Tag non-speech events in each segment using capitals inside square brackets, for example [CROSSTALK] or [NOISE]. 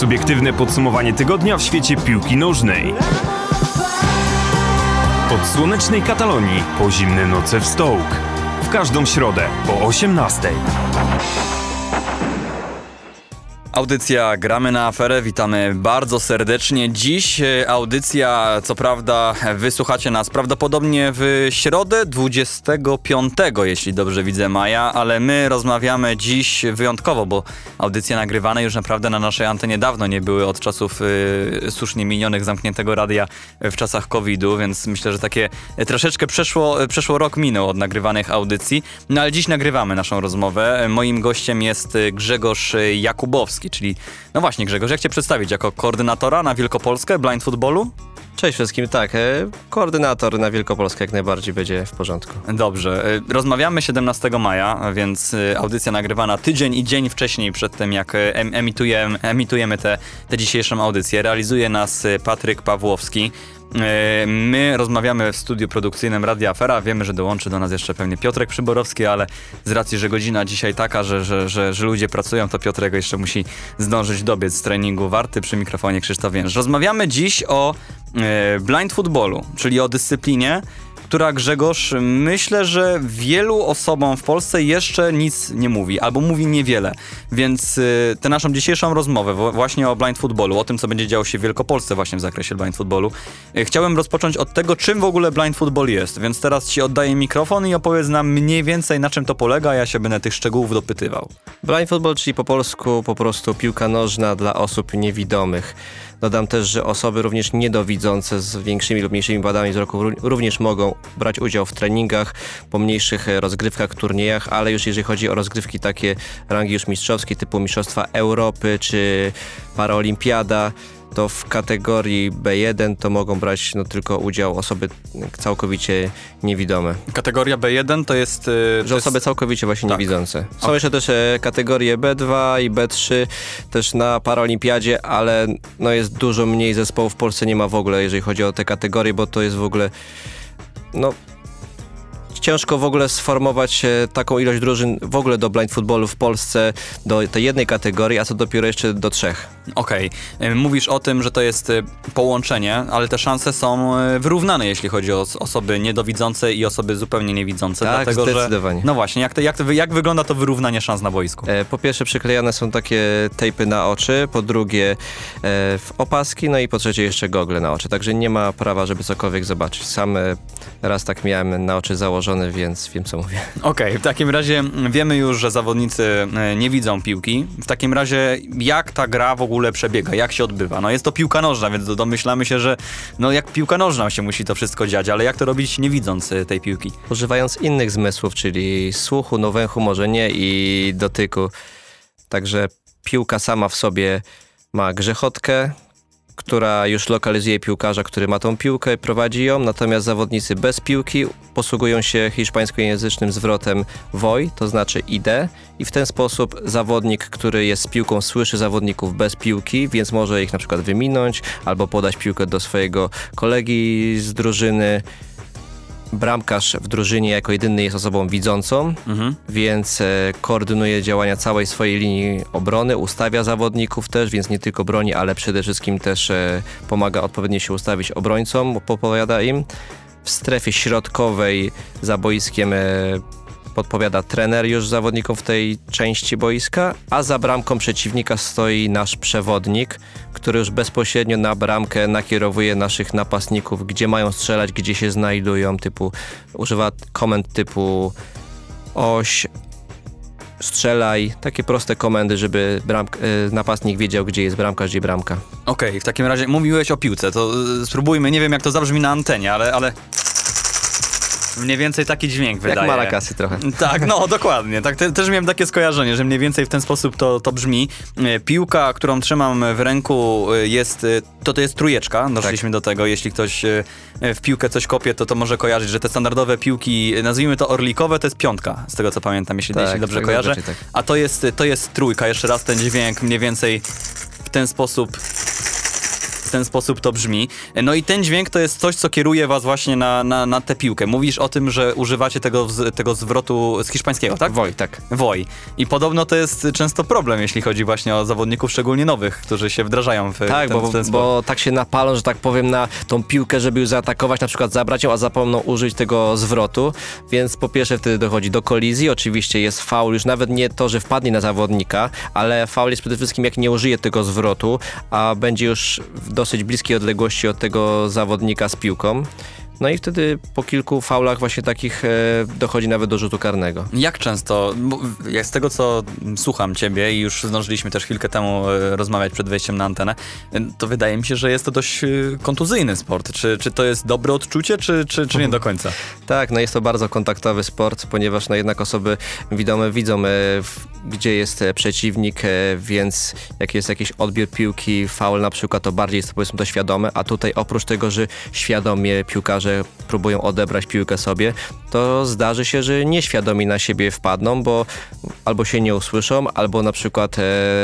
Subiektywne podsumowanie tygodnia w świecie piłki nożnej. Od słonecznej Katalonii po zimne noce w Stołk. W każdą środę po 18. Audycja Gramy na aferę, witamy bardzo serdecznie. Dziś e, audycja, co prawda, wysłuchacie nas prawdopodobnie w środę 25, jeśli dobrze widzę maja, ale my rozmawiamy dziś wyjątkowo, bo audycje nagrywane już naprawdę na naszej antenie dawno nie były od czasów y, słusznie minionych zamkniętego radia w czasach COVID-u, więc myślę, że takie troszeczkę przeszło, przeszło rok minął od nagrywanych audycji. No ale dziś nagrywamy naszą rozmowę. Moim gościem jest Grzegorz Jakubowski czyli no właśnie Grzegorz, jak cię przedstawić jako koordynatora na Wielkopolskę blind footballu? Cześć wszystkim, tak, e, koordynator na Wielkopolskę jak najbardziej będzie w porządku. Dobrze, e, rozmawiamy 17 maja, więc e, audycja nagrywana tydzień i dzień wcześniej przed tym, jak emitujemy, emitujemy tę dzisiejszą audycję. Realizuje nas Patryk Pawłowski. E, my rozmawiamy w studiu produkcyjnym Radia Afera. Wiemy, że dołączy do nas jeszcze pewnie Piotrek Przyborowski, ale z racji, że godzina dzisiaj taka, że, że, że, że ludzie pracują, to Piotrek jeszcze musi zdążyć dobiec z treningu warty przy mikrofonie Krzysztof Więż. Rozmawiamy dziś o e, blind footballu, czyli o dyscyplinie, która Grzegorz myślę, że wielu osobom w Polsce jeszcze nic nie mówi, albo mówi niewiele. Więc y, tę naszą dzisiejszą rozmowę właśnie o blind footballu, o tym, co będzie działo się w Wielkopolsce właśnie w zakresie blind footballu, y, chciałem rozpocząć od tego, czym w ogóle blind football jest. Więc teraz ci oddaję mikrofon i opowiedz nam mniej więcej, na czym to polega, ja się będę tych szczegółów dopytywał. Blind football, czyli po polsku po prostu piłka nożna dla osób niewidomych. Dodam też, że osoby również niedowidzące z większymi lub mniejszymi wadami wzroku również mogą brać udział w treningach, po mniejszych e, rozgrywkach, turniejach, ale już jeżeli chodzi o rozgrywki takie rangi już mistrzowskie, typu Mistrzostwa Europy czy Paraolimpiada, to w kategorii B1 to mogą brać no, tylko udział osoby całkowicie niewidome. Kategoria B1 to jest... Yy, że osoby całkowicie właśnie tak. niewidzące. Są okay. jeszcze też e, kategorie B2 i B3 też na Paralimpiadzie, ale no, jest dużo mniej zespołów w Polsce nie ma w ogóle, jeżeli chodzi o te kategorie, bo to jest w ogóle no ciężko w ogóle sformować e, taką ilość drużyn w ogóle do blind footballu w Polsce do tej jednej kategorii, a co dopiero jeszcze do trzech. Okej. Okay. Mówisz o tym, że to jest e, połączenie, ale te szanse są e, wyrównane, jeśli chodzi o osoby niedowidzące i osoby zupełnie niewidzące. Tak, dlatego, zdecydowanie. Że, no właśnie, jak, to, jak, to, jak wygląda to wyrównanie szans na boisku? Po pierwsze przyklejane są takie tejpy na oczy, po drugie w opaski, no i po trzecie jeszcze gogle na oczy, także nie ma prawa, żeby cokolwiek zobaczyć. Sam raz tak miałem na oczy założone więc wiem, co mówię. Okej, okay, w takim razie wiemy już, że zawodnicy e, nie widzą piłki. W takim razie jak ta gra w ogóle przebiega, jak się odbywa? No jest to piłka nożna, więc domyślamy się, że no jak piłka nożna się musi to wszystko dziać, ale jak to robić nie widząc e, tej piłki? Używając innych zmysłów, czyli słuchu, no węchu może nie i dotyku. Także piłka sama w sobie ma grzechotkę, która już lokalizuje piłkarza, który ma tą piłkę, prowadzi ją, natomiast zawodnicy bez piłki posługują się hiszpańskojęzycznym zwrotem VOI, to znaczy ID i w ten sposób zawodnik, który jest z piłką słyszy zawodników bez piłki, więc może ich na przykład wyminąć albo podać piłkę do swojego kolegi z drużyny, bramkarz w drużynie jako jedyny jest osobą widzącą, mhm. więc e, koordynuje działania całej swojej linii obrony, ustawia zawodników też, więc nie tylko broni, ale przede wszystkim też e, pomaga odpowiednio się ustawić obrońcom, popowiada im. W strefie środkowej za boiskiem e, podpowiada trener już zawodnikom w tej części boiska, a za bramką przeciwnika stoi nasz przewodnik, który już bezpośrednio na bramkę nakierowuje naszych napastników, gdzie mają strzelać, gdzie się znajdują, typu używa komend typu oś, strzelaj, takie proste komendy, żeby bramk, y, napastnik wiedział, gdzie jest bramka, gdzie bramka. Okej, okay, w takim razie mówiłeś o piłce, to y, spróbujmy, nie wiem jak to zabrzmi na antenie, ale, ale Mniej więcej taki dźwięk wydaje. Jak marakasy trochę. [LAUGHS] Tak, no dokładnie. Tak, te, też miałem takie skojarzenie, że mniej więcej w ten sposób to, to brzmi. E, piłka, którą trzymam w ręku e, jest, e, to to jest trujeczka. Doszliśmy tak. do tego. Jeśli ktoś w piłkę coś kopie, to to może kojarzyć, że te standardowe piłki, nazwijmy to orlikowe, to jest piątka, z tego co pamiętam, jeśli, tak, jeśli dobrze tak, kojarzę. A to jest, to jest trójka. Jeszcze raz ten dźwięk mniej więcej w ten sposób w ten sposób to brzmi. No i ten dźwięk to jest coś, co kieruje was właśnie na, na, na tę piłkę. Mówisz o tym, że używacie tego, tego zwrotu z hiszpańskiego, tak? Woj, tak. Woj. I podobno to jest często problem, jeśli chodzi właśnie o zawodników, szczególnie nowych, którzy się wdrażają w Tak, ten, bo, w ten sport. bo tak się napalą, że tak powiem, na tą piłkę, żeby już zaatakować, na przykład zabrać ją, a zapomną użyć tego zwrotu, więc po pierwsze wtedy dochodzi do kolizji, oczywiście jest faul, już nawet nie to, że wpadnie na zawodnika, ale faul jest przede wszystkim jak nie użyje tego zwrotu, a będzie już w dosyć bliskiej odległości od tego zawodnika z piłką. No i wtedy po kilku faulach właśnie takich e, dochodzi nawet do rzutu karnego. Jak często, jak z tego co słucham ciebie i już zdążyliśmy też chwilkę temu e, rozmawiać przed wejściem na antenę, e, to wydaje mi się, że jest to dość e, kontuzyjny sport. Czy, czy to jest dobre odczucie, czy, czy, czy nie do końca? [LAUGHS] Tak, no jest to bardzo kontaktowy sport, ponieważ no jednak osoby widome widzą, e, gdzie jest e, przeciwnik, e, więc jak jest jakiś odbiór piłki, faul na przykład, to bardziej jest to powiedzmy to świadome, a tutaj oprócz tego, że świadomie piłkarze próbują odebrać piłkę sobie, to zdarzy się, że nieświadomi na siebie wpadną, bo albo się nie usłyszą, albo na przykład e,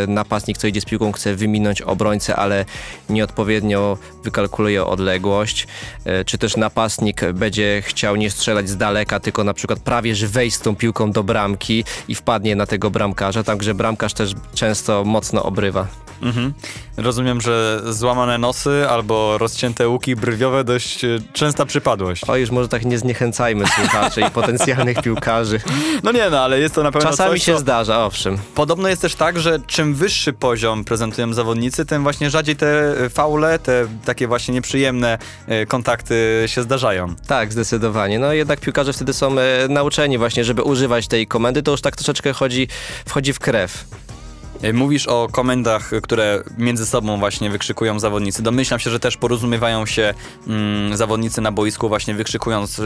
napastnik, co idzie z piłką, chce wyminąć obrońcę, ale nieodpowiednio wykalkuluje odległość, e, czy też napastnik będzie chciał nie strzelać z daleka, tylko na przykład prawie że wejść z tą piłką do bramki i wpadnie na tego bramkarza, także bramkarz też często mocno obrywa. Mhm. Rozumiem, że złamane nosy albo rozcięte łuki brwiowe dość e, częsta przypadłość. O, już może tak nie zniechęcajmy słuchaczy i potencjalnych piłkarzy. No nie no, ale jest to na pewno Czasami coś, się co... zdarza, owszem. Podobno jest też tak, że czym wyższy poziom prezentują zawodnicy, tym właśnie rzadziej te faule, te takie właśnie nieprzyjemne e, kontakty się zdarzają. Tak, zdecydowanie. No jednak piłkarze wtedy są e, nauczeni właśnie, żeby używać tej komendy, to już tak troszeczkę chodzi, wchodzi w krew. E, Mówisz o komendach, które między sobą właśnie wykrzykują zawodnicy. Domyślam się, że też porozumiewają się mm, zawodnicy na boisku właśnie wykrzykując,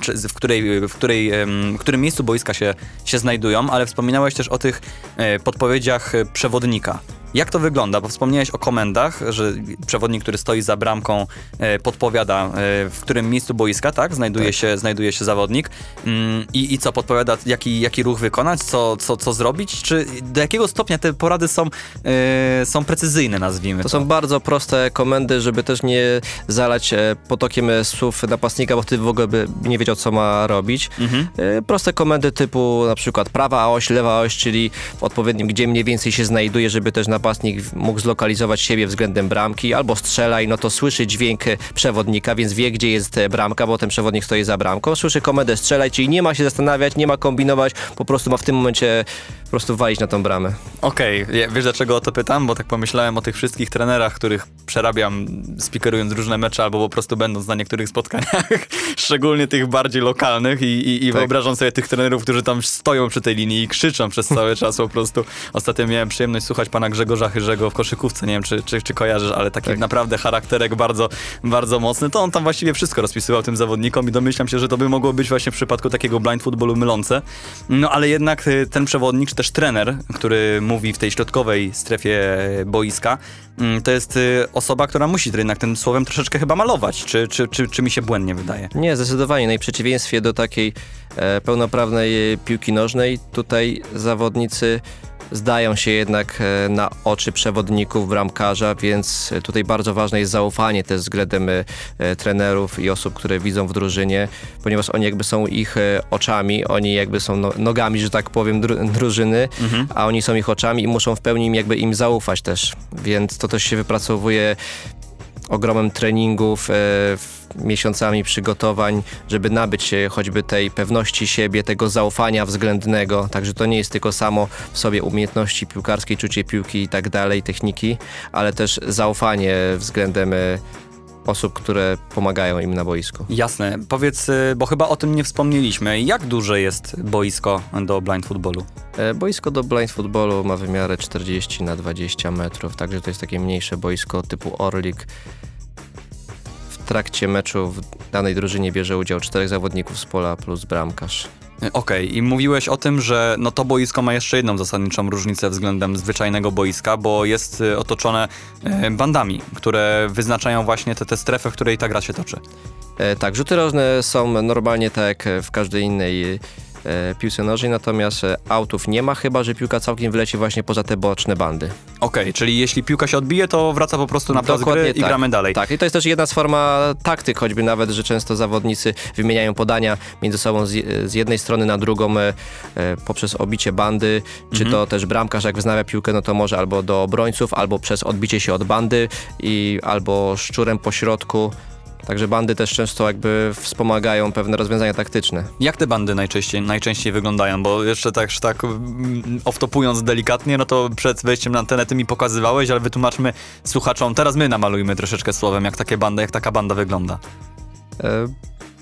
czy, w, której, w, której, w którym miejscu boiska się, się znajdują, ale wspominałeś też o tych e, podpowiedziach e, przewodnika. Jak to wygląda? Bo wspomniałeś o komendach, że przewodnik, który stoi za bramką, e, podpowiada, e, w którym miejscu boiska, tak? Znajduje, Tak. Się, znajduje się zawodnik. Mm, i, I co, podpowiada, jaki, jaki ruch wykonać, co, co, co zrobić? Czy do jakiego stopnia te porady są, e, są precyzyjne, nazwijmy To są bardzo proste komendy, żeby też nie zalać potokiem słów napastnika, bo wtedy w ogóle by nie wiedział, co ma robić. Mhm. Proste komendy typu na przykład prawa oś, lewa oś, czyli w odpowiednim, gdzie mniej więcej się znajduje, żeby też napastnik w- mógł zlokalizować siebie względem bramki, albo strzelaj, no to słyszy dźwięk przewodnika, więc wie, gdzie jest bramka, bo ten przewodnik stoi za bramką. Słyszy komendę strzelaj, czyli nie ma się zastanawiać, nie ma kombinować, po prostu ma w tym momencie po prostu walić na tą bramę. Okej, ja- wiesz dlaczego o to pytam? Bo tak pomyślałem o tych wszystkich trenerach, których przerabiam speakerując różne mecze albo po prostu będąc na niektórych spotkaniach, [LAUGHS] szczególnie tych bardziej lokalnych i, i, i Tak. wyobrażam sobie tych trenerów, którzy tam stoją przy tej linii i krzyczą przez cały czas po prostu. Ostatnio miałem przyjemność słuchać pana Grzegorza Chyrzego w koszykówce, nie wiem czy, czy, czy kojarzysz, ale taki Tak. naprawdę charakterek bardzo, bardzo mocny, to on tam właściwie wszystko rozpisywał tym zawodnikom i domyślam się, że to by mogło być właśnie w przypadku takiego blind footballu mylące. No ale jednak y, ten przewodnik, czy też trener, który mówi w tej środkowej strefie boiska, mm, to jest y, osoba, która musi jednak tym słowem troszeczkę chyba malować. Czy, czy, czy, czy mi się błędnie wydaje? Nie, zdecydowanie. No i w przeciwieństwie do takiej e, pełnoprawnej piłki nożnej, tutaj zawodnicy zdają się jednak e, na oczy przewodników, bramkarza, więc tutaj bardzo ważne jest zaufanie też względem e, trenerów i osób, które widzą w drużynie, ponieważ oni jakby są ich e, oczami, oni jakby są no, nogami, że tak powiem, dru drużyny, a oni są ich oczami i muszą w pełni im jakby im zaufać też. Więc to też się wypracowuje ogromem treningów, w- miesiącami przygotowań, żeby nabyć się choćby tej pewności siebie, tego zaufania względnego. Także to nie jest tylko samo w sobie umiejętności piłkarskiej, czucie piłki i tak dalej, techniki, ale też zaufanie względem e, osób, które pomagają im na boisku. Jasne. Powiedz, y, bo chyba o tym nie wspomnieliśmy, jak duże jest boisko do blind footballu? E, Boisko do blind footballu ma wymiarę 40 na 20 metrów, także to jest takie mniejsze boisko typu Orlik. Trakcie meczu w danej drużynie bierze udział czterech zawodników z pola plus bramkarz. Y, Okej, i mówiłeś o tym, że no to boisko ma jeszcze jedną zasadniczą różnicę względem zwyczajnego boiska, bo jest y, otoczone y, bandami, które wyznaczają właśnie te, te strefy, w której ta gra się toczy. E, Tak, rzuty rożne są normalnie tak jak w każdej innej e, piłce nożnej, natomiast e, autów nie ma, chyba że piłka całkiem wyleci właśnie poza te boczne bandy. Okej, czyli jeśli piłka się odbije, to wraca po prostu na plac Dokładnie gry i tak. gramy dalej. Tak, i to jest też jedna z forma taktyk, choćby nawet, że często zawodnicy wymieniają podania między sobą z, z jednej strony na drugą e, e, poprzez obicie bandy, czy Mhm. to też bramkarz jak wyznawia piłkę, no to może albo do obrońców, albo przez odbicie się od bandy i albo szczurem po środku. Także bandy też często jakby wspomagają pewne rozwiązania taktyczne. Jak te bandy najczęściej, najczęściej wyglądają? Bo jeszcze tak, tak mm, off-topując delikatnie, no to przed wejściem na antenę ty mi pokazywałeś, ale wytłumaczmy słuchaczom, teraz my namalujmy troszeczkę słowem, jak takie banda, jak taka banda wygląda.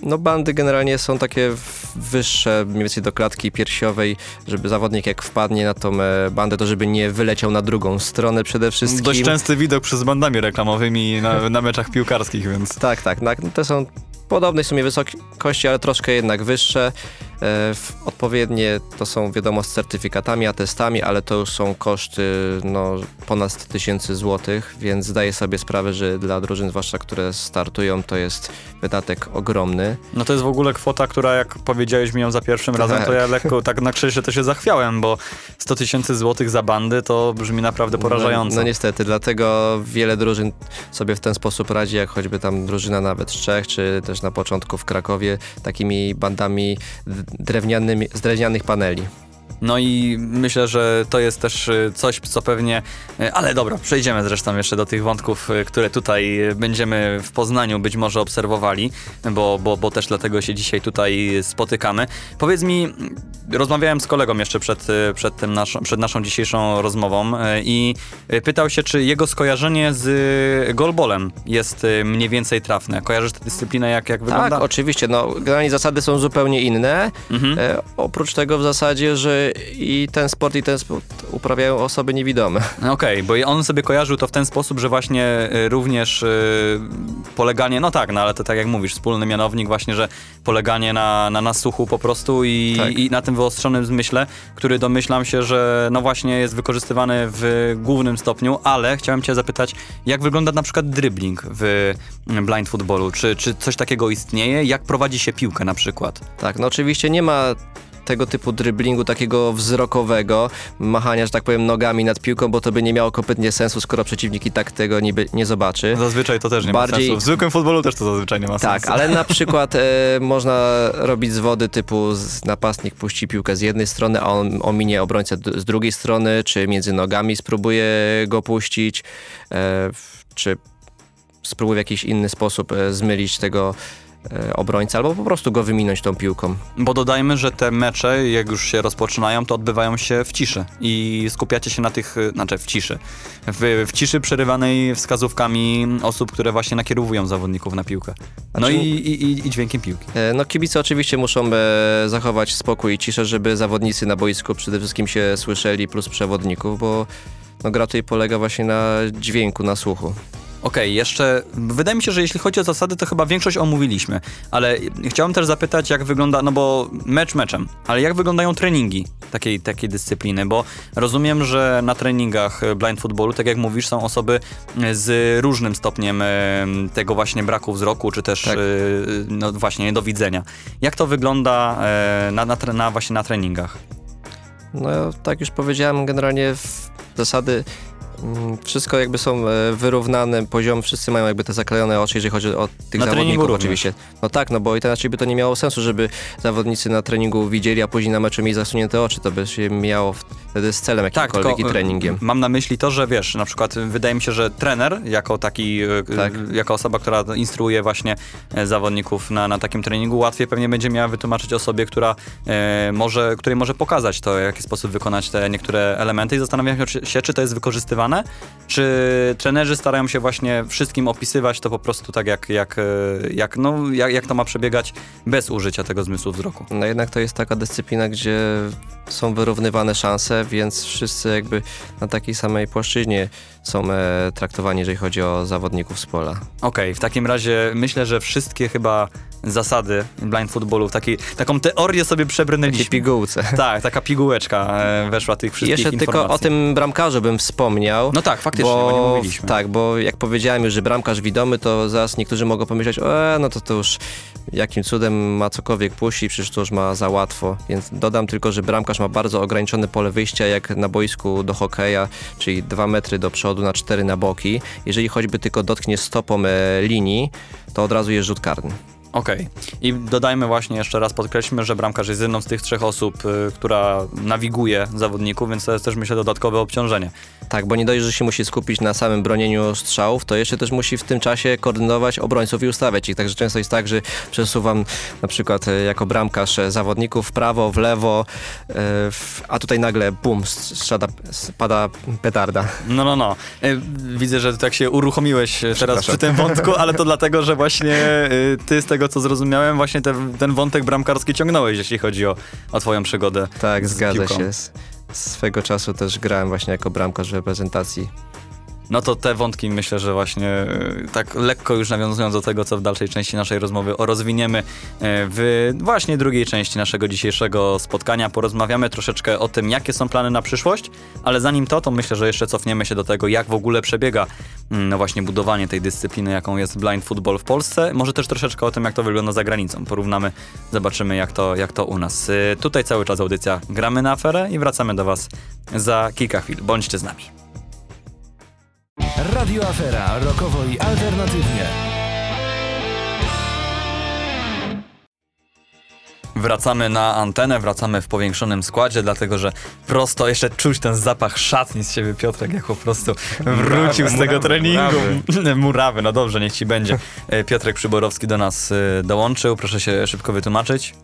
No bandy generalnie są takie wyższe, mniej więcej do klatki piersiowej, żeby zawodnik jak wpadnie na tą e, bandę, to żeby nie wyleciał na drugą stronę przede wszystkim. Dość częsty widok przez bandami reklamowymi na, na meczach piłkarskich, więc... Tak, tak. tak. Te są podobnej w sumie wysokości, ale troszkę jednak wyższe. E, Odpowiednie to są wiadomo z certyfikatami, atestami, ale to już są koszty no, ponad tysięcy złotych, więc zdaję sobie sprawę, że dla drużyn, zwłaszcza które startują, to jest wydatek ogromny. No to jest w ogóle kwota, która jak powiedziałeś mi ją za pierwszym razem, to Tak. ja lekko tak na krzyże to się zachwiałem, bo 100 tysięcy złotych za bandy to brzmi naprawdę porażająco. No, no niestety, dlatego wiele drużyn sobie w ten sposób radzi, jak choćby tam drużyna nawet z Czech, czy też na początku w Krakowie, takimi bandami d- drewnianymi, z drewnianych paneli. No i myślę, że to jest też y, coś, co pewnie. y, Ale dobra, przejdziemy zresztą jeszcze do tych wątków, y, które tutaj będziemy w Poznaniu być może obserwowali, bo, bo, bo też dlatego się dzisiaj tutaj spotykamy. Powiedz mi, rozmawiałem z kolegą jeszcze przed, przed, tym naszą, przed naszą dzisiejszą rozmową i pytał się, czy jego skojarzenie z golbolem jest mniej więcej trafne. Kojarzysz tę dyscyplinę, jak, jak wygląda? Tak, oczywiście. No, generalnie zasady są zupełnie inne. Mhm. E, oprócz tego w zasadzie, że i ten sport, i ten sport uprawiają osoby niewidome. Okej, bo on sobie kojarzył to w ten sposób, że właśnie y, również y, poleganie, no tak, no ale to tak jak mówisz, wspólny mianownik właśnie, że poleganie na, na nasłuchu po prostu i, Tak. i na tym wyostrzonym zmyśle, który domyślam się, że no właśnie jest wykorzystywany w głównym stopniu, ale chciałem cię zapytać, jak wygląda na przykład dribbling w mm, blind footballu? Czy, czy coś takiego istnieje? Jak prowadzi się piłkę na przykład? Tak, no oczywiście nie ma tego typu dryblingu takiego wzrokowego, machania, że tak powiem, nogami nad piłką, bo to by nie miało kompletnie sensu, skoro przeciwnik i tak tego niby nie zobaczy. Zazwyczaj to też nie Bardziej- ma sensu. W zwykłym futbolu też to zazwyczaj nie ma Tak, sensu. ale na [LAUGHS] przykład e, można robić zwody typu z, napastnik puści piłkę z jednej strony, a on ominie obrońcę z drugiej strony, czy między nogami spróbuje go puścić, e, czy spróbuje w jakiś inny sposób e, zmylić tego e, obrońcę, albo po prostu go wyminąć tą piłką. Bo dodajmy, że te mecze, jak już się rozpoczynają, to odbywają się w ciszy i skupiacie się na tych, y, znaczy w ciszy, w, w ciszy przerywanej wskazówkami osób, które właśnie nakierowują zawodników na piłkę. No Znaczy- i, i, i, dźwiękiem piłki. E, No kibice oczywiście muszą e, zachować spokój i ciszę, żeby zawodnicy na boisku przede wszystkim się słyszeli, plus przewodników, bo no, gra tutaj polega właśnie na dźwięku, na słuchu. Okej, jeszcze wydaje mi się, że jeśli chodzi o zasady, to chyba większość omówiliśmy, ale chciałem też zapytać, jak wygląda, no bo mecz meczem, ale jak wyglądają treningi takiej, takiej dyscypliny, bo rozumiem, że na treningach blind footballu, tak jak mówisz, są osoby z różnym stopniem tego właśnie braku wzroku, czy też Tak. e, no właśnie niedowidzenia. Jak to wygląda e, na, na, na właśnie na treningach? No tak już powiedziałem, generalnie w zasady wszystko jakby są e, wyrównane, poziom, wszyscy mają jakby te zaklejone oczy, jeżeli chodzi o tych Na zawodników oczywiście. No tak, no bo inaczej by to nie miało sensu, żeby zawodnicy na treningu widzieli, a później na meczu mieli zasunięte oczy, to by się miało wtedy z celem jakimkolwiek tylko, i e, treningiem. Mam na myśli to, że wiesz, na przykład wydaje mi się, że trener, jako taki, e, Tak. e, jako osoba, która instruuje właśnie e, zawodników na, na takim treningu, łatwiej pewnie będzie miała wytłumaczyć osobie, która e, może, której może pokazać to, w jaki sposób wykonać te niektóre elementy i zastanawiam się, czy to jest wykorzystywane, czy trenerzy starają się właśnie wszystkim opisywać to po prostu tak, jak, jak, e, jak, no, jak, jak to ma przebiegać bez użycia tego zmysłu wzroku. No jednak to jest taka dyscyplina, gdzie są wyrównywane szanse, więc wszyscy jakby na takiej samej płaszczyźnie są e, traktowani, jeżeli chodzi o zawodników z pola. Okej, w takim razie myślę, że wszystkie chyba zasady blind footballu, taki, taką teorię sobie Takie przebrnęliśmy. pigułce. Tak, taka pigułeczka e, weszła tych wszystkich Jeszcze informacji. tylko o tym bramkarzu bym wspomniał. No tak, faktycznie, bo nie mówiliśmy. Tak, bo jak powiedziałem już, że bramkarz widomy, to zaraz niektórzy mogą pomyśleć, e, no to to już jakim cudem ma cokolwiek puścić, przecież to już ma za łatwo. Więc dodam tylko, że bramkarz ma bardzo ograniczone pole wyjścia, jak na boisku do hokeja, czyli 2 metry do przodu na 4 na boki. Jeżeli choćby tylko dotknie stopą e, linii, to od razu jest rzut karny. Okej. I dodajmy właśnie jeszcze raz, podkreślmy, że bramkarz jest jedną z tych trzech osób, y, która nawiguje zawodników, więc to jest też myślę dodatkowe obciążenie. Tak, bo nie dość, że się musi skupić na samym bronieniu strzałów, to jeszcze też musi w tym czasie koordynować obrońców i ustawiać ich. Także często jest tak, że przesuwam na przykład e, jako bramkarz e, zawodników w prawo, w lewo, e, w- a tutaj nagle bum, strzada, spada petarda. No, no, no. Y, Widzę, że tak się uruchomiłeś y, teraz przy tym wątku, ale to [LAUGHS] dlatego, że właśnie y, ty z tego, co zrozumiałem, właśnie te, ten wątek bramkarski ciągnąłeś, jeśli chodzi o, o twoją przygodę. Tak, zgadza piłką. się. Swego czasu też grałem właśnie jako bramkarz w reprezentacji. No to te wątki myślę, że właśnie e, tak lekko już nawiązując do tego, co w dalszej części naszej rozmowy rozwiniemy e, w właśnie drugiej części naszego dzisiejszego spotkania. Porozmawiamy troszeczkę o tym, jakie są plany na przyszłość, ale zanim to, to myślę, że jeszcze cofniemy się do tego, jak w ogóle przebiega mm, no właśnie budowanie tej dyscypliny, jaką jest blind football w Polsce. Może też troszeczkę o tym, jak to wygląda za granicą. Porównamy, zobaczymy, jak to, jak to u nas. E, Tutaj cały czas audycja Gramy na aferę i wracamy do Was za kilka chwil. Bądźcie z nami. Radio Afera, rokowo i alternatywnie. Wracamy na antenę, wracamy w powiększonym składzie, dlatego że prosto jeszcze czuć ten zapach szatni z siebie Piotrek, jak po prostu wrócił z tego murawy, treningu. [LAUGHS] Murawy. no dobrze, niech ci będzie. E, Piotrek Przyborowski do nas e, dołączył, proszę się szybko wytłumaczyć.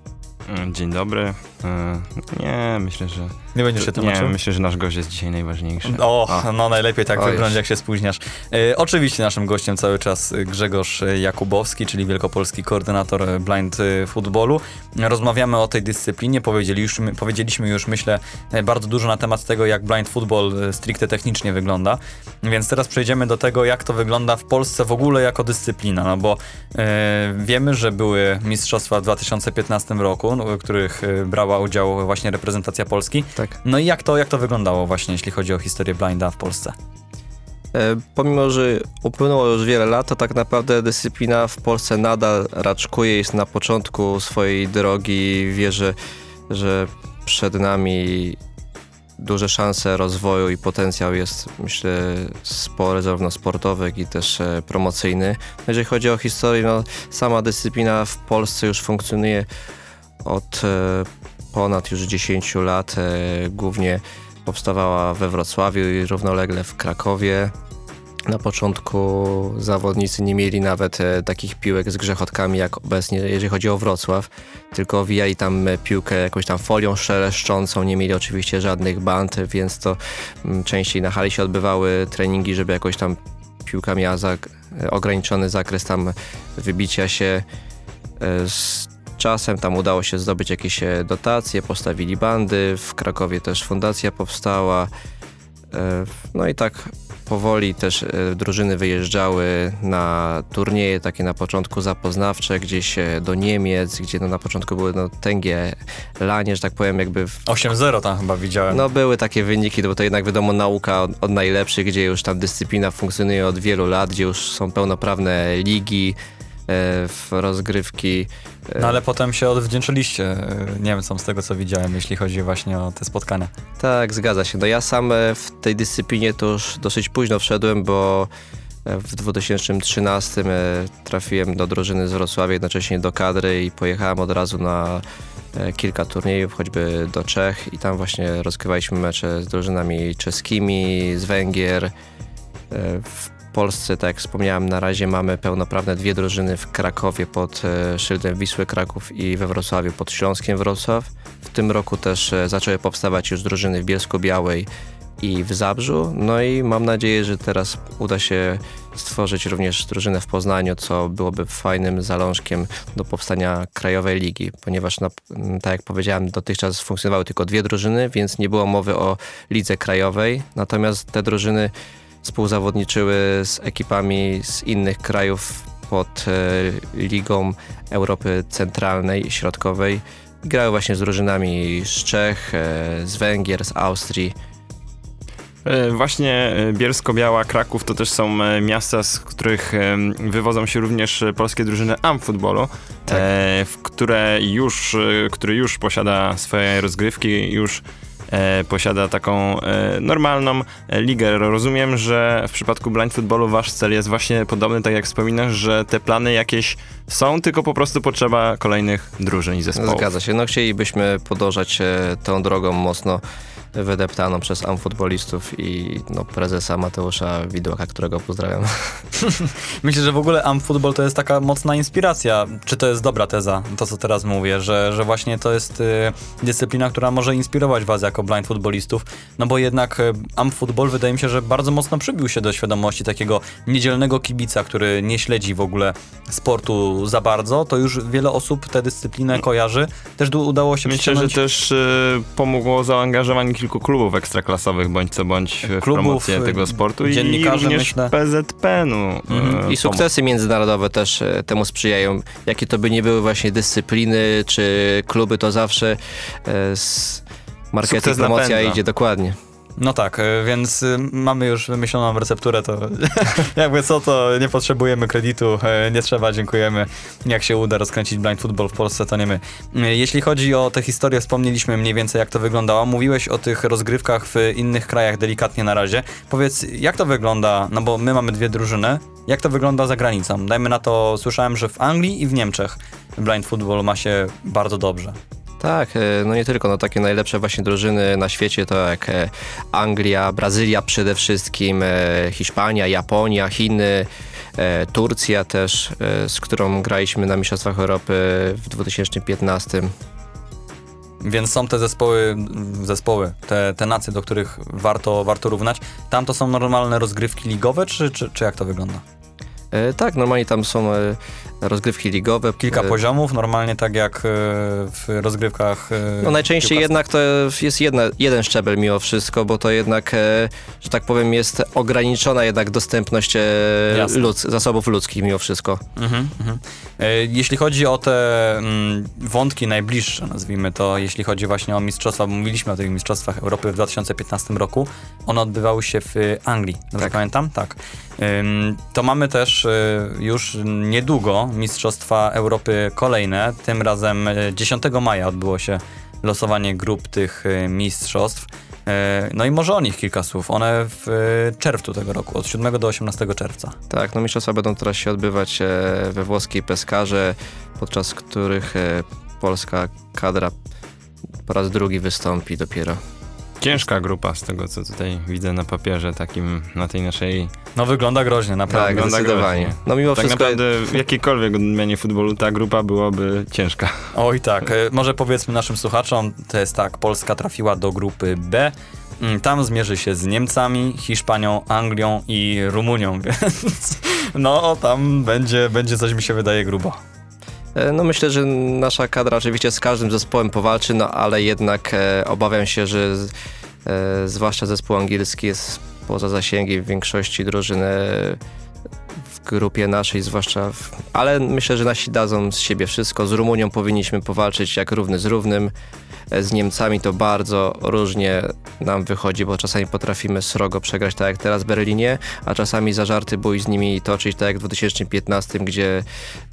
Mm, Dzień dobry. E, Nie, myślę, że. Nie będziesz się Nie, tłumaczył? myślę, że nasz gość jest dzisiaj najważniejszy. O, no najlepiej tak O, wyglądać, już. jak się spóźniasz. E, oczywiście naszym gościem cały czas Grzegorz Jakubowski, czyli wielkopolski koordynator blind footballu. Rozmawiamy o tej dyscyplinie, powiedzieliśmy, powiedzieliśmy już, myślę, bardzo dużo na temat tego, jak blind football e, stricte technicznie wygląda. Więc teraz przejdziemy do tego, jak to wygląda w Polsce w ogóle jako dyscyplina, no bo e, wiemy, że były mistrzostwa w 2015 roku, w których e, brała udział właśnie reprezentacja Polski. Tak. No i jak to, jak to wyglądało właśnie, jeśli chodzi o historię blinda w Polsce? E, Pomimo, że upłynęło już wiele lat, to tak naprawdę dyscyplina w Polsce nadal raczkuje, jest na początku swojej drogi. Wierzę, że przed nami duże szanse rozwoju i potencjał jest, myślę, spory, zarówno sportowy, jak i też e, promocyjny. Jeżeli chodzi o historię, no, sama dyscyplina w Polsce już funkcjonuje od e, ponad już 10 lat. E, głównie powstawała we Wrocławiu i równolegle w Krakowie. Na początku zawodnicy nie mieli nawet e, takich piłek z grzechotkami jak obecnie, jeżeli chodzi o Wrocław, tylko owijali tam piłkę jakąś tam folią szeleszczącą, nie mieli oczywiście żadnych band, więc to mm, częściej na hali się odbywały treningi, żeby jakoś tam piłka miała ograniczony zakres tam wybicia się. Czasem tam udało się zdobyć jakieś e, dotacje, postawili bandy, w Krakowie też fundacja powstała. E, No i tak powoli też e, drużyny wyjeżdżały na turnieje takie na początku zapoznawcze, gdzieś do Niemiec, gdzie no na początku były no tęgie lanie, że tak powiem, jakby w 8-0 tam chyba widziałem. no były takie wyniki, no bo to jednak wiadomo nauka od, od najlepszych, gdzie już tam dyscyplina funkcjonuje od wielu lat, gdzie już są pełnoprawne ligi, w rozgrywki. e, No ale potem się odwdzięczyliście e, Niemcom z tego, co widziałem, jeśli chodzi właśnie o te spotkania. Tak, zgadza się. No ja sam e, w tej dyscyplinie to już dosyć późno wszedłem, bo e, w 2013 e, trafiłem do drużyny z Wrocławia, jednocześnie do kadry i pojechałem od razu na e, kilka turniejów, choćby do Czech i tam właśnie rozgrywaliśmy mecze z drużynami czeskimi, z Węgier. E, W Polsce, tak jak wspomniałem, na razie mamy pełnoprawne dwie drużyny w Krakowie pod e, szyldem Wisły Kraków i we Wrocławiu pod Śląskiem Wrocław. W tym roku też e, zaczęły powstawać już drużyny w Bielsku-Białej i w Zabrzu. No i mam nadzieję, że teraz uda się stworzyć również drużynę w Poznaniu, co byłoby fajnym zalążkiem do powstania krajowej ligi, ponieważ na, tak jak powiedziałem, dotychczas funkcjonowały tylko dwie drużyny, więc nie było mowy o lidze krajowej. Natomiast te drużyny współzawodniczyły z ekipami z innych krajów pod e, Ligą Europy Centralnej i Środkowej. Grały właśnie z drużynami z Czech, e, z Węgier, z Austrii. E, Właśnie Bielsko-Biała, Kraków to też są miasta, z których wywodzą się również polskie drużyny amfutbolu, Tak. które już, e, który już posiada swoje rozgrywki, już posiada taką e, normalną e, ligę. Rozumiem, że w przypadku blind footballu wasz cel jest właśnie podobny, tak jak wspominasz, że te plany jakieś są, tylko po prostu potrzeba kolejnych drużyn i zespołów. Zgadza się. No chcielibyśmy podążać e, tą drogą mocno wydeptaną przez amfutbolistów i no, prezesa Mateusza Widłaka, którego pozdrawiam. [LAUGHS] Myślę, że w ogóle AmFootball to jest taka mocna inspiracja. Czy to jest dobra teza, to co teraz mówię, że, że właśnie to jest y, dyscyplina, która może inspirować was jako blind futbolistów, no bo jednak y, AmFootball wydaje mi się, że bardzo mocno przybił się do świadomości takiego niedzielnego kibica, który nie śledzi w ogóle sportu za bardzo, to już wiele osób tę dyscyplinę kojarzy. Też udało się Myślę, że przyciągnąć też y, pomogło zaangażowanie kilku klubów ekstraklasowych, bądź co bądź w Klubów, promocję tego sportu i dziennikarzy, również myślę. PZPN-u. Mhm. y, I sukcesy międzynarodowe też e, temu sprzyjają. Jakie to by nie były właśnie dyscypliny czy kluby, to zawsze e, z marketing, Sukces promocja napędza. idzie dokładnie. No tak, y, więc y, mamy już wymyśloną recepturę, to [LAUGHS] jakby co, to nie potrzebujemy kredytu, y, nie trzeba, dziękujemy. Jak się uda rozkręcić blind football w Polsce, to nie my. Jeśli chodzi o tę historię, wspomnieliśmy mniej więcej jak to wyglądało. Mówiłeś o tych rozgrywkach w innych krajach delikatnie na razie. Powiedz, jak to wygląda, no bo my mamy dwie drużyny, jak to wygląda za granicą? Dajmy na to, słyszałem, że w Anglii i w Niemczech blind football ma się bardzo dobrze. Tak, e, no nie tylko, no takie najlepsze właśnie drużyny na świecie to jak e, Anglia, Brazylia przede wszystkim, e, Hiszpania, Japonia, Chiny, Turcja też, z którą graliśmy na Mistrzostwach Europy w 2015. Więc są te zespoły, zespoły te, te nacje, do których warto, warto równać. Tam to są normalne rozgrywki ligowe, czy, czy, czy jak to wygląda? Tak, normalnie tam są rozgrywki ligowe. Kilka e, poziomów, normalnie tak jak e, w rozgrywkach. e, No najczęściej piłkarskich. jednak to jest jedna, jeden szczebel mimo wszystko, bo to jednak, że tak powiem, jest ograniczona jednak dostępność ludz, zasobów ludzkich mimo wszystko. Mhm, mhm. Jeśli chodzi o te mm, wątki najbliższe, nazwijmy to, jeśli chodzi właśnie o mistrzostwa, bo mówiliśmy o tych mistrzostwach Europy w 2015 roku, one odbywały się w Anglii, dobrze Tak. pamiętam? Tak. To mamy też już niedługo mistrzostwa Europy kolejne, tym razem e, 10 maja odbyło się losowanie grup tych e, mistrzostw. E, No i może o nich kilka słów. One w e, czerwcu tego roku, od 7 do 18 czerwca. Tak, no mistrzostwa będą teraz się odbywać e, we włoskiej Peskarze, podczas których e, polska kadra po raz drugi wystąpi dopiero. Ciężka grupa z tego, co tutaj widzę na papierze, takim na tej naszej... No wygląda groźnie, naprawdę. Tak, wygląda zdecydowanie. groźnie. No mimo Tak wszystko... naprawdę w jakiejkolwiek odmianie futbolu ta grupa byłaby ciężka. Oj tak, e, może powiedzmy naszym słuchaczom, to jest tak, Polska trafiła do grupy B. Mm, Tam zmierzy się z Niemcami, Hiszpanią, Anglią i Rumunią, [LAUGHS] więc no tam będzie, będzie coś mi się wydaje grubo. E, No myślę, że nasza kadra oczywiście z każdym zespołem powalczy, no ale jednak e, obawiam się, że e, zwłaszcza zespół angielski jest poza zasięgiem większości drużyn w grupie naszej, zwłaszcza w, ale myślę, że nasi dadzą z siebie wszystko. Z Rumunią powinniśmy powalczyć jak równy z równym. E, Z Niemcami to bardzo różnie nam wychodzi, bo czasami potrafimy srogo przegrać, tak jak teraz w Berlinie, a czasami za żarty bój z nimi toczyć, tak jak w 2015, gdzie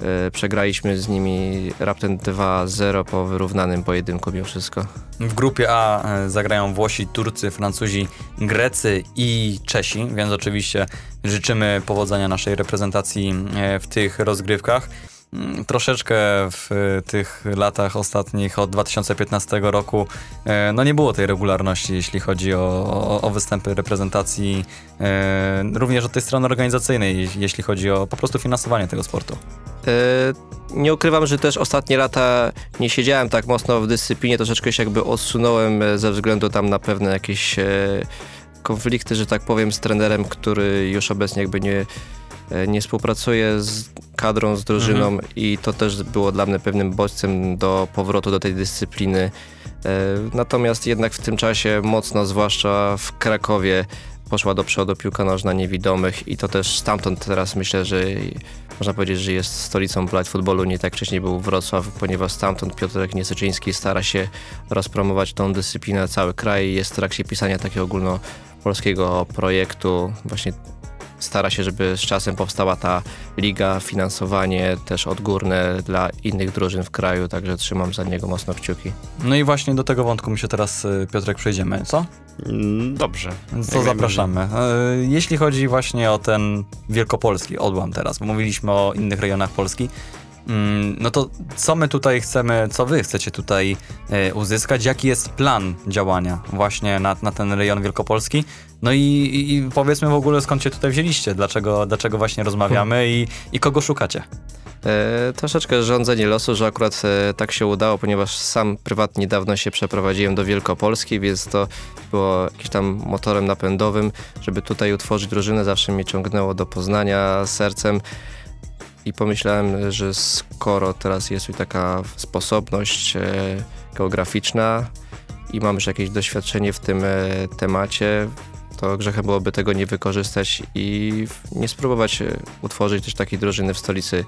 e, przegraliśmy z nimi raptem 2-0 po wyrównanym pojedynku mimo wszystko. W grupie A e, zagrają Włosi, Turcy, Francuzi, Grecy i Czesi, więc oczywiście życzymy powodzenia naszej reprezentacji e, w tych rozgrywkach. Mm, Troszeczkę w e, tych latach ostatnich od 2015 roku e, no nie było tej regularności, jeśli chodzi o, o, o występy reprezentacji, również od tej strony organizacyjnej, je- jeśli chodzi o po prostu finansowanie tego sportu. Nie ukrywam, że też ostatnie lata nie siedziałem tak mocno w dyscyplinie, troszeczkę się jakby odsunąłem ze względu tam na pewne jakieś konflikty, że tak powiem, z trenerem, który już obecnie jakby nie, nie współpracuje z kadrą, z drużyną i to też było dla mnie pewnym bodźcem do powrotu do tej dyscypliny. E, Natomiast jednak w tym czasie mocno, zwłaszcza w Krakowie, poszła do przodu piłka nożna niewidomych i to też stamtąd teraz myślę, że można powiedzieć, że jest stolicą blind footballu, nie tak wcześniej był Wrocław, ponieważ stamtąd Piotrek Niesyczyński stara się rozpromować tą dyscyplinę cały kraj. Jest w trakcie pisania takiego ogólnopolskiego projektu właśnie stara się, żeby z czasem powstała ta liga, finansowanie też odgórne dla innych drużyn w kraju, także trzymam za niego mocno kciuki. No i właśnie do tego wątku my się teraz, y, Piotrek, przejdziemy, co? Mm, Dobrze. Co zapraszamy. Y, Jeśli chodzi właśnie o ten wielkopolski odłam teraz, bo mówiliśmy o innych rejonach Polski, mm, no to co my tutaj chcemy, co wy chcecie tutaj y, uzyskać? Jaki jest plan działania właśnie na, na ten rejon wielkopolski? No i, i, powiedzmy w ogóle skąd się tutaj wzięliście, dlaczego, dlaczego właśnie rozmawiamy i, i kogo szukacie? E, troszeczkę rządzenie losu, że akurat e, tak się udało, ponieważ sam prywatnie niedawno się przeprowadziłem do Wielkopolski, więc to było jakimś tam motorem napędowym, żeby tutaj utworzyć drużynę. Zawsze mnie ciągnęło do Poznania sercem i pomyślałem, że skoro teraz jest tu taka sposobność e, geograficzna i mam już jakieś doświadczenie w tym e, temacie, to grzechem byłoby tego nie wykorzystać i nie spróbować e, utworzyć też takiej drużyny w stolicy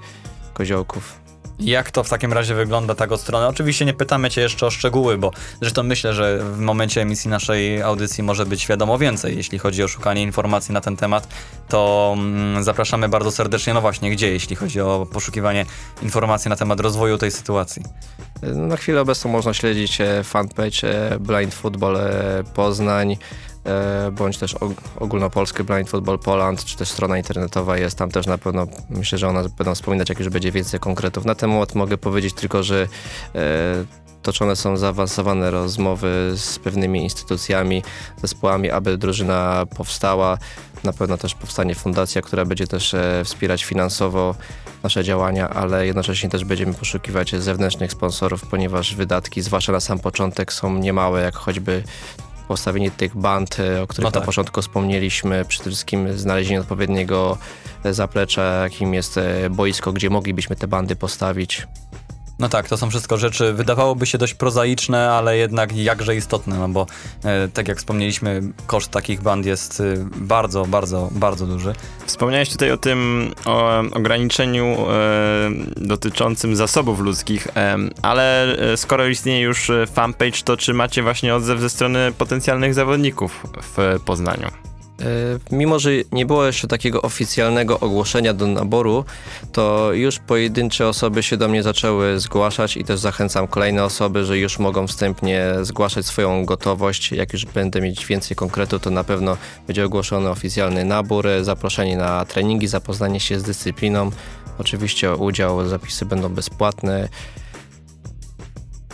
Koziołków. Jak to w takim razie wygląda tak od strony? Oczywiście nie pytamy Cię jeszcze o szczegóły, bo zresztą myślę, że w momencie emisji naszej audycji może być wiadomo więcej. Jeśli chodzi o szukanie informacji na ten temat, to mm, zapraszamy bardzo serdecznie. No właśnie, gdzie, jeśli chodzi o poszukiwanie informacji na temat rozwoju tej sytuacji? No, Na chwilę obecną można śledzić e, fanpage e, Blind Football e, Poznań, e, bądź też og- ogólnopolski Blind Football Poland, czy też strona internetowa jest, tam też na pewno myślę, że one będą wspominać, jak już będzie więcej konkretów. Na moment mogę powiedzieć tylko, że e, toczone są zaawansowane rozmowy z pewnymi instytucjami, zespołami, aby drużyna powstała. Na pewno też powstanie fundacja, która będzie też e, wspierać finansowo nasze działania, ale jednocześnie też będziemy poszukiwać zewnętrznych sponsorów, ponieważ wydatki, zwłaszcza na sam początek, są niemałe, jak choćby postawienie tych band, e, o których No tak. na początku wspomnieliśmy, przede wszystkim znalezienie odpowiedniego zaplecza, jakim jest e, boisko, gdzie moglibyśmy te bandy postawić. No tak, to są wszystko rzeczy, wydawałoby się dość prozaiczne, ale jednak jakże istotne, no bo e, tak jak wspomnieliśmy, koszt takich band jest e, bardzo, bardzo, bardzo duży. Wspomniałeś tutaj o tym o ograniczeniu e, dotyczącym zasobów ludzkich, e, ale e, skoro istnieje już e, fanpage, to czy macie właśnie odzew ze strony potencjalnych zawodników w Poznaniu? E, Mimo, że nie było jeszcze takiego oficjalnego ogłoszenia do naboru, to już pojedyncze osoby się do mnie zaczęły zgłaszać i też zachęcam kolejne osoby, że już mogą wstępnie zgłaszać swoją gotowość. Jak już będę mieć więcej konkretu, to na pewno będzie ogłoszony oficjalny nabór, zaproszenie na treningi, zapoznanie się z dyscypliną. Oczywiście udział, zapisy będą bezpłatne.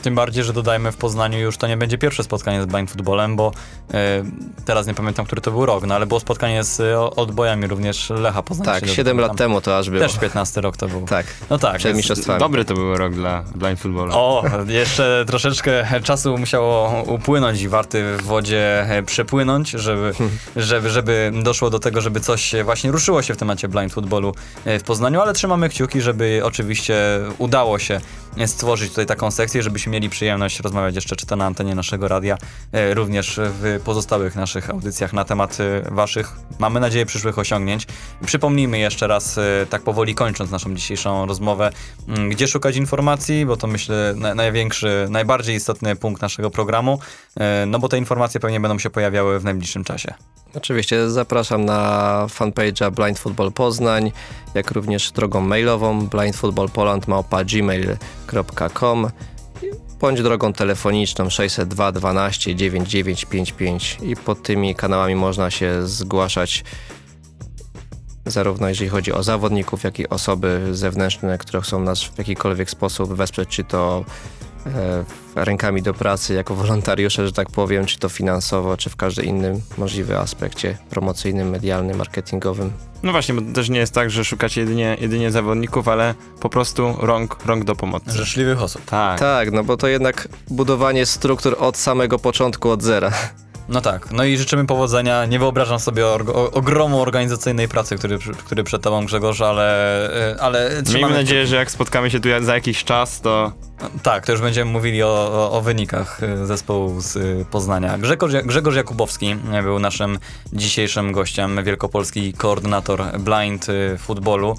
Tym bardziej, że dodajmy w Poznaniu już to nie będzie pierwsze spotkanie z blind footballem, bo e, teraz nie pamiętam, który to był rok, no ale było spotkanie z e, odbojami również Lecha Poznań. Tak, jeśli 7 dobrze lat temu to aż było. Też 15 rok to był. Tak, No tak. przed mistrzostwami. Dobry to był rok dla blind footballu. O, jeszcze troszeczkę czasu musiało upłynąć i warty w wodzie e, przepłynąć, żeby, [LAUGHS] żeby, żeby doszło do tego, żeby coś właśnie ruszyło się w temacie blind footballu w Poznaniu, ale trzymamy kciuki, żeby oczywiście udało się stworzyć tutaj taką sekcję, żebyśmy mieli przyjemność rozmawiać jeszcze czy to na antenie naszego radia, e, również w pozostałych naszych audycjach na temat e, waszych, mamy nadzieję, przyszłych osiągnięć. Przypomnijmy jeszcze raz, e, tak powoli kończąc naszą dzisiejszą rozmowę, m, gdzie szukać informacji, bo to myślę na, największy, najbardziej istotny punkt naszego programu, no bo te informacje pewnie będą się pojawiały w najbliższym czasie. Oczywiście zapraszam na fanpage'a Blind Football Poznań, jak również drogą mailową blindfootballpoland.gmail.com bądź drogą telefoniczną 602 12 9955 i pod tymi kanałami można się zgłaszać zarówno jeżeli chodzi o zawodników, jak i osoby zewnętrzne, które chcą nas w jakikolwiek sposób wesprzeć, czy to rękami do pracy jako wolontariusze, że tak powiem, czy to finansowo, czy w każdym innym możliwym aspekcie promocyjnym, medialnym, marketingowym. No właśnie, bo to też nie jest tak, że szukacie jedynie, jedynie zawodników, ale po prostu rąk, rąk do pomocy. Życzliwych osób. Tak. Tak, no bo to jednak budowanie struktur od samego początku, od zera. No tak, no i życzymy powodzenia. Nie wyobrażam sobie org- ogromu organizacyjnej pracy, który, który przed tobą Grzegorz, ale, e, ale Miejmy nadzieję, że jak spotkamy się tu za jakiś czas, to Tak, to już będziemy mówili o, o, o wynikach y, zespołu z y, Poznania. Grzegorz, Grzegorz Jakubowski y, był naszym dzisiejszym gościem, wielkopolski koordynator blind futbolu,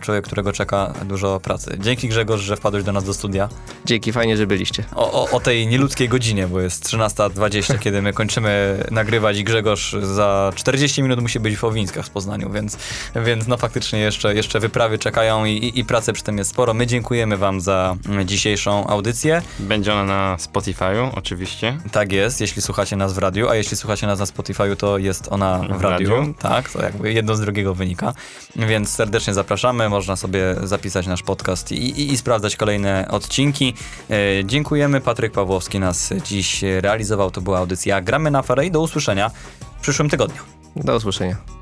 człowiek, którego czeka dużo pracy. Dzięki Grzegorz, że wpadłeś do nas do studia. Dzięki, fajnie, że byliście. O, o, o tej nieludzkiej godzinie, bo jest 13.20, kiedy my kończymy nagrywać i Grzegorz za 40 minut musi być w Owińskach w Poznaniu, więc, więc no faktycznie jeszcze, jeszcze wyprawy czekają i, i, i pracy przy tym jest sporo. My dziękujemy wam za mm, dzisiejszą audycję. Będzie ona na Spotify'u, oczywiście. Tak jest, jeśli słuchacie nas w radiu, a jeśli słuchacie nas na Spotify'u, to jest ona w, W radiu. radiu. Tak, to jakby jedno z drugiego wynika. Więc serdecznie zapraszamy, można sobie zapisać nasz podcast i, i, i sprawdzać kolejne odcinki. E, dziękujemy, Patryk Pawłowski nas dziś realizował, to była audycja Gramy na i do usłyszenia w przyszłym tygodniu. Do usłyszenia.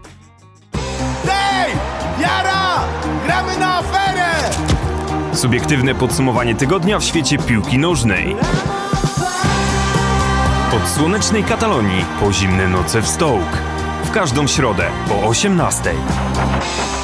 Subiektywne podsumowanie tygodnia w świecie piłki nożnej. Od słonecznej Katalonii po zimne noce w Stołk. W każdą środę po 18:00.